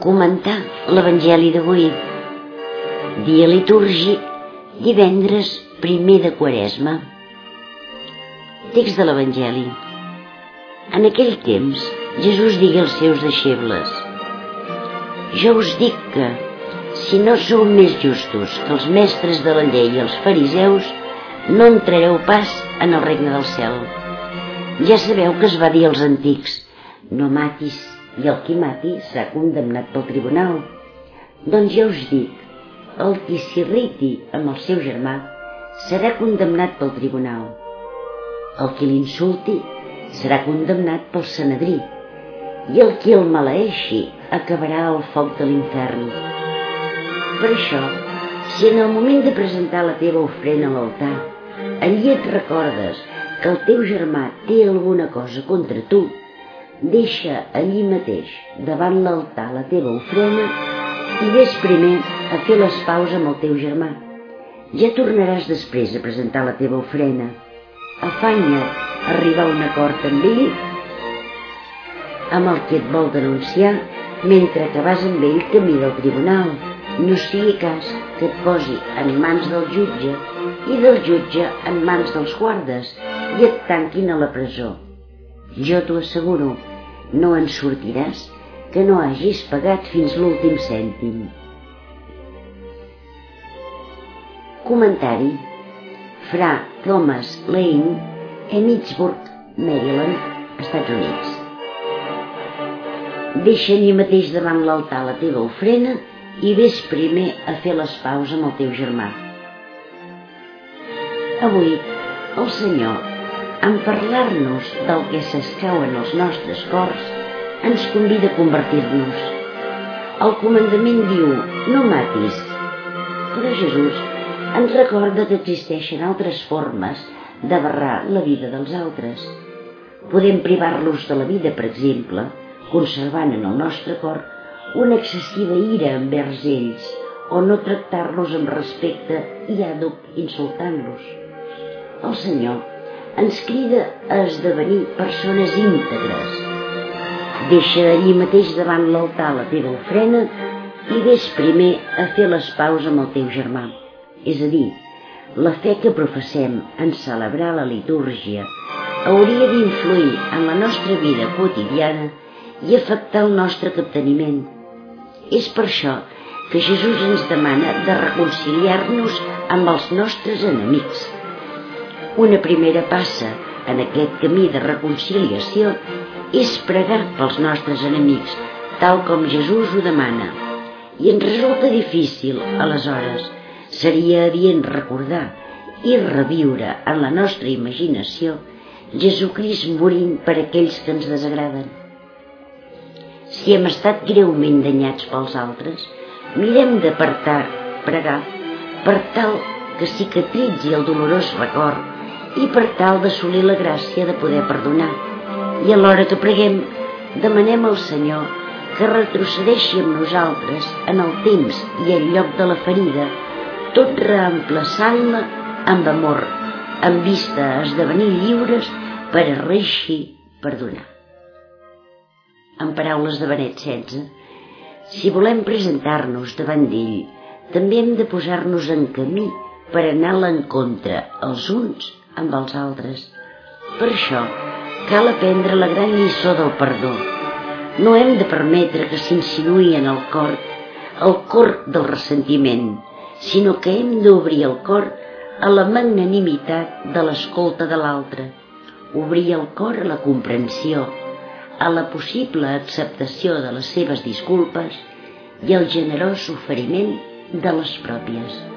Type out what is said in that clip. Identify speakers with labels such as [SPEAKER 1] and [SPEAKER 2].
[SPEAKER 1] comentar l'Evangeli d'avui. Dia litúrgic, divendres primer de Quaresma. Text de l'Evangeli. En aquell temps, Jesús digui als seus deixebles Jo us dic que, si no sou més justos que els mestres de la llei i els fariseus, no entrareu pas en el regne del cel. Ja sabeu que es va dir als antics, no matis i el qui mati serà condemnat pel tribunal. Doncs ja us dic, el qui s'irriti amb el seu germà serà condemnat pel tribunal. El qui l'insulti serà condemnat pel senedrí i el qui el maleeixi acabarà al foc de l'infern. Per això, si en el moment de presentar la teva ofrena a l'altar, allí et recordes que el teu germà té alguna cosa contra tu, deixa allí mateix, davant l'altar, la teva ofrena i ves primer a fer les paus amb el teu germà. Ja tornaràs després a presentar la teva ofrena. Afanya arribar a un acord amb ell amb el que et vol denunciar mentre que vas amb ell camí del tribunal. No sigui cas que et posi en mans del jutge i del jutge en mans dels guardes i et tanquin a la presó jo t'ho asseguro, no en sortiràs que no hagis pagat fins l'últim cèntim. Comentari Fra Thomas Lane, Emmitsburg, Maryland, Estats Units. Deixa allí mateix davant l'altar la teva ofrena i ves primer a fer les paus amb el teu germà. Avui, el Senyor en parlar-nos del que s'escau en els nostres cors, ens convida a convertir-nos. El comandament diu, no matis, però Jesús ens recorda que existeixen altres formes de barrar la vida dels altres. Podem privar-los de la vida, per exemple, conservant en el nostre cor una excessiva ira envers ells o no tractar-los amb respecte i àduc insultant-los. El Senyor ens crida a esdevenir persones íntegres. Deixa allí mateix davant l'altar la teva ofrena i ves primer a fer les paus amb el teu germà. És a dir, la fe que professem en celebrar la litúrgia hauria d'influir en la nostra vida quotidiana i afectar el nostre capteniment. És per això que Jesús ens demana de reconciliar-nos amb els nostres enemics una primera passa en aquest camí de reconciliació és pregar pels nostres enemics, tal com Jesús ho demana. I ens resulta difícil, aleshores, seria adient recordar i reviure en la nostra imaginació Jesucrist morint per aquells que ens desagraden. Si hem estat greument danyats pels altres, mirem d'apartar, pregar, per tal que cicatritzi el dolorós record i per tal d'assolir la gràcia de poder perdonar. I alhora que preguem, demanem al Senyor que retrocedeixi amb nosaltres en el temps i en lloc de la ferida, tot reemplaçant-la amb amor, amb vista a esdevenir lliures per a reixir perdonar. En paraules de Benet XVI, si volem presentar-nos davant d'ell, també hem de posar-nos en camí per anar a l'encontre els uns amb els altres. Per això cal aprendre la gran lliçó del perdó. No hem de permetre que s'insinuï en el cor el cor del ressentiment, sinó que hem d'obrir el cor a la magnanimitat de l'escolta de l'altre, obrir el cor a la comprensió, a la possible acceptació de les seves disculpes i al generós oferiment de les pròpies.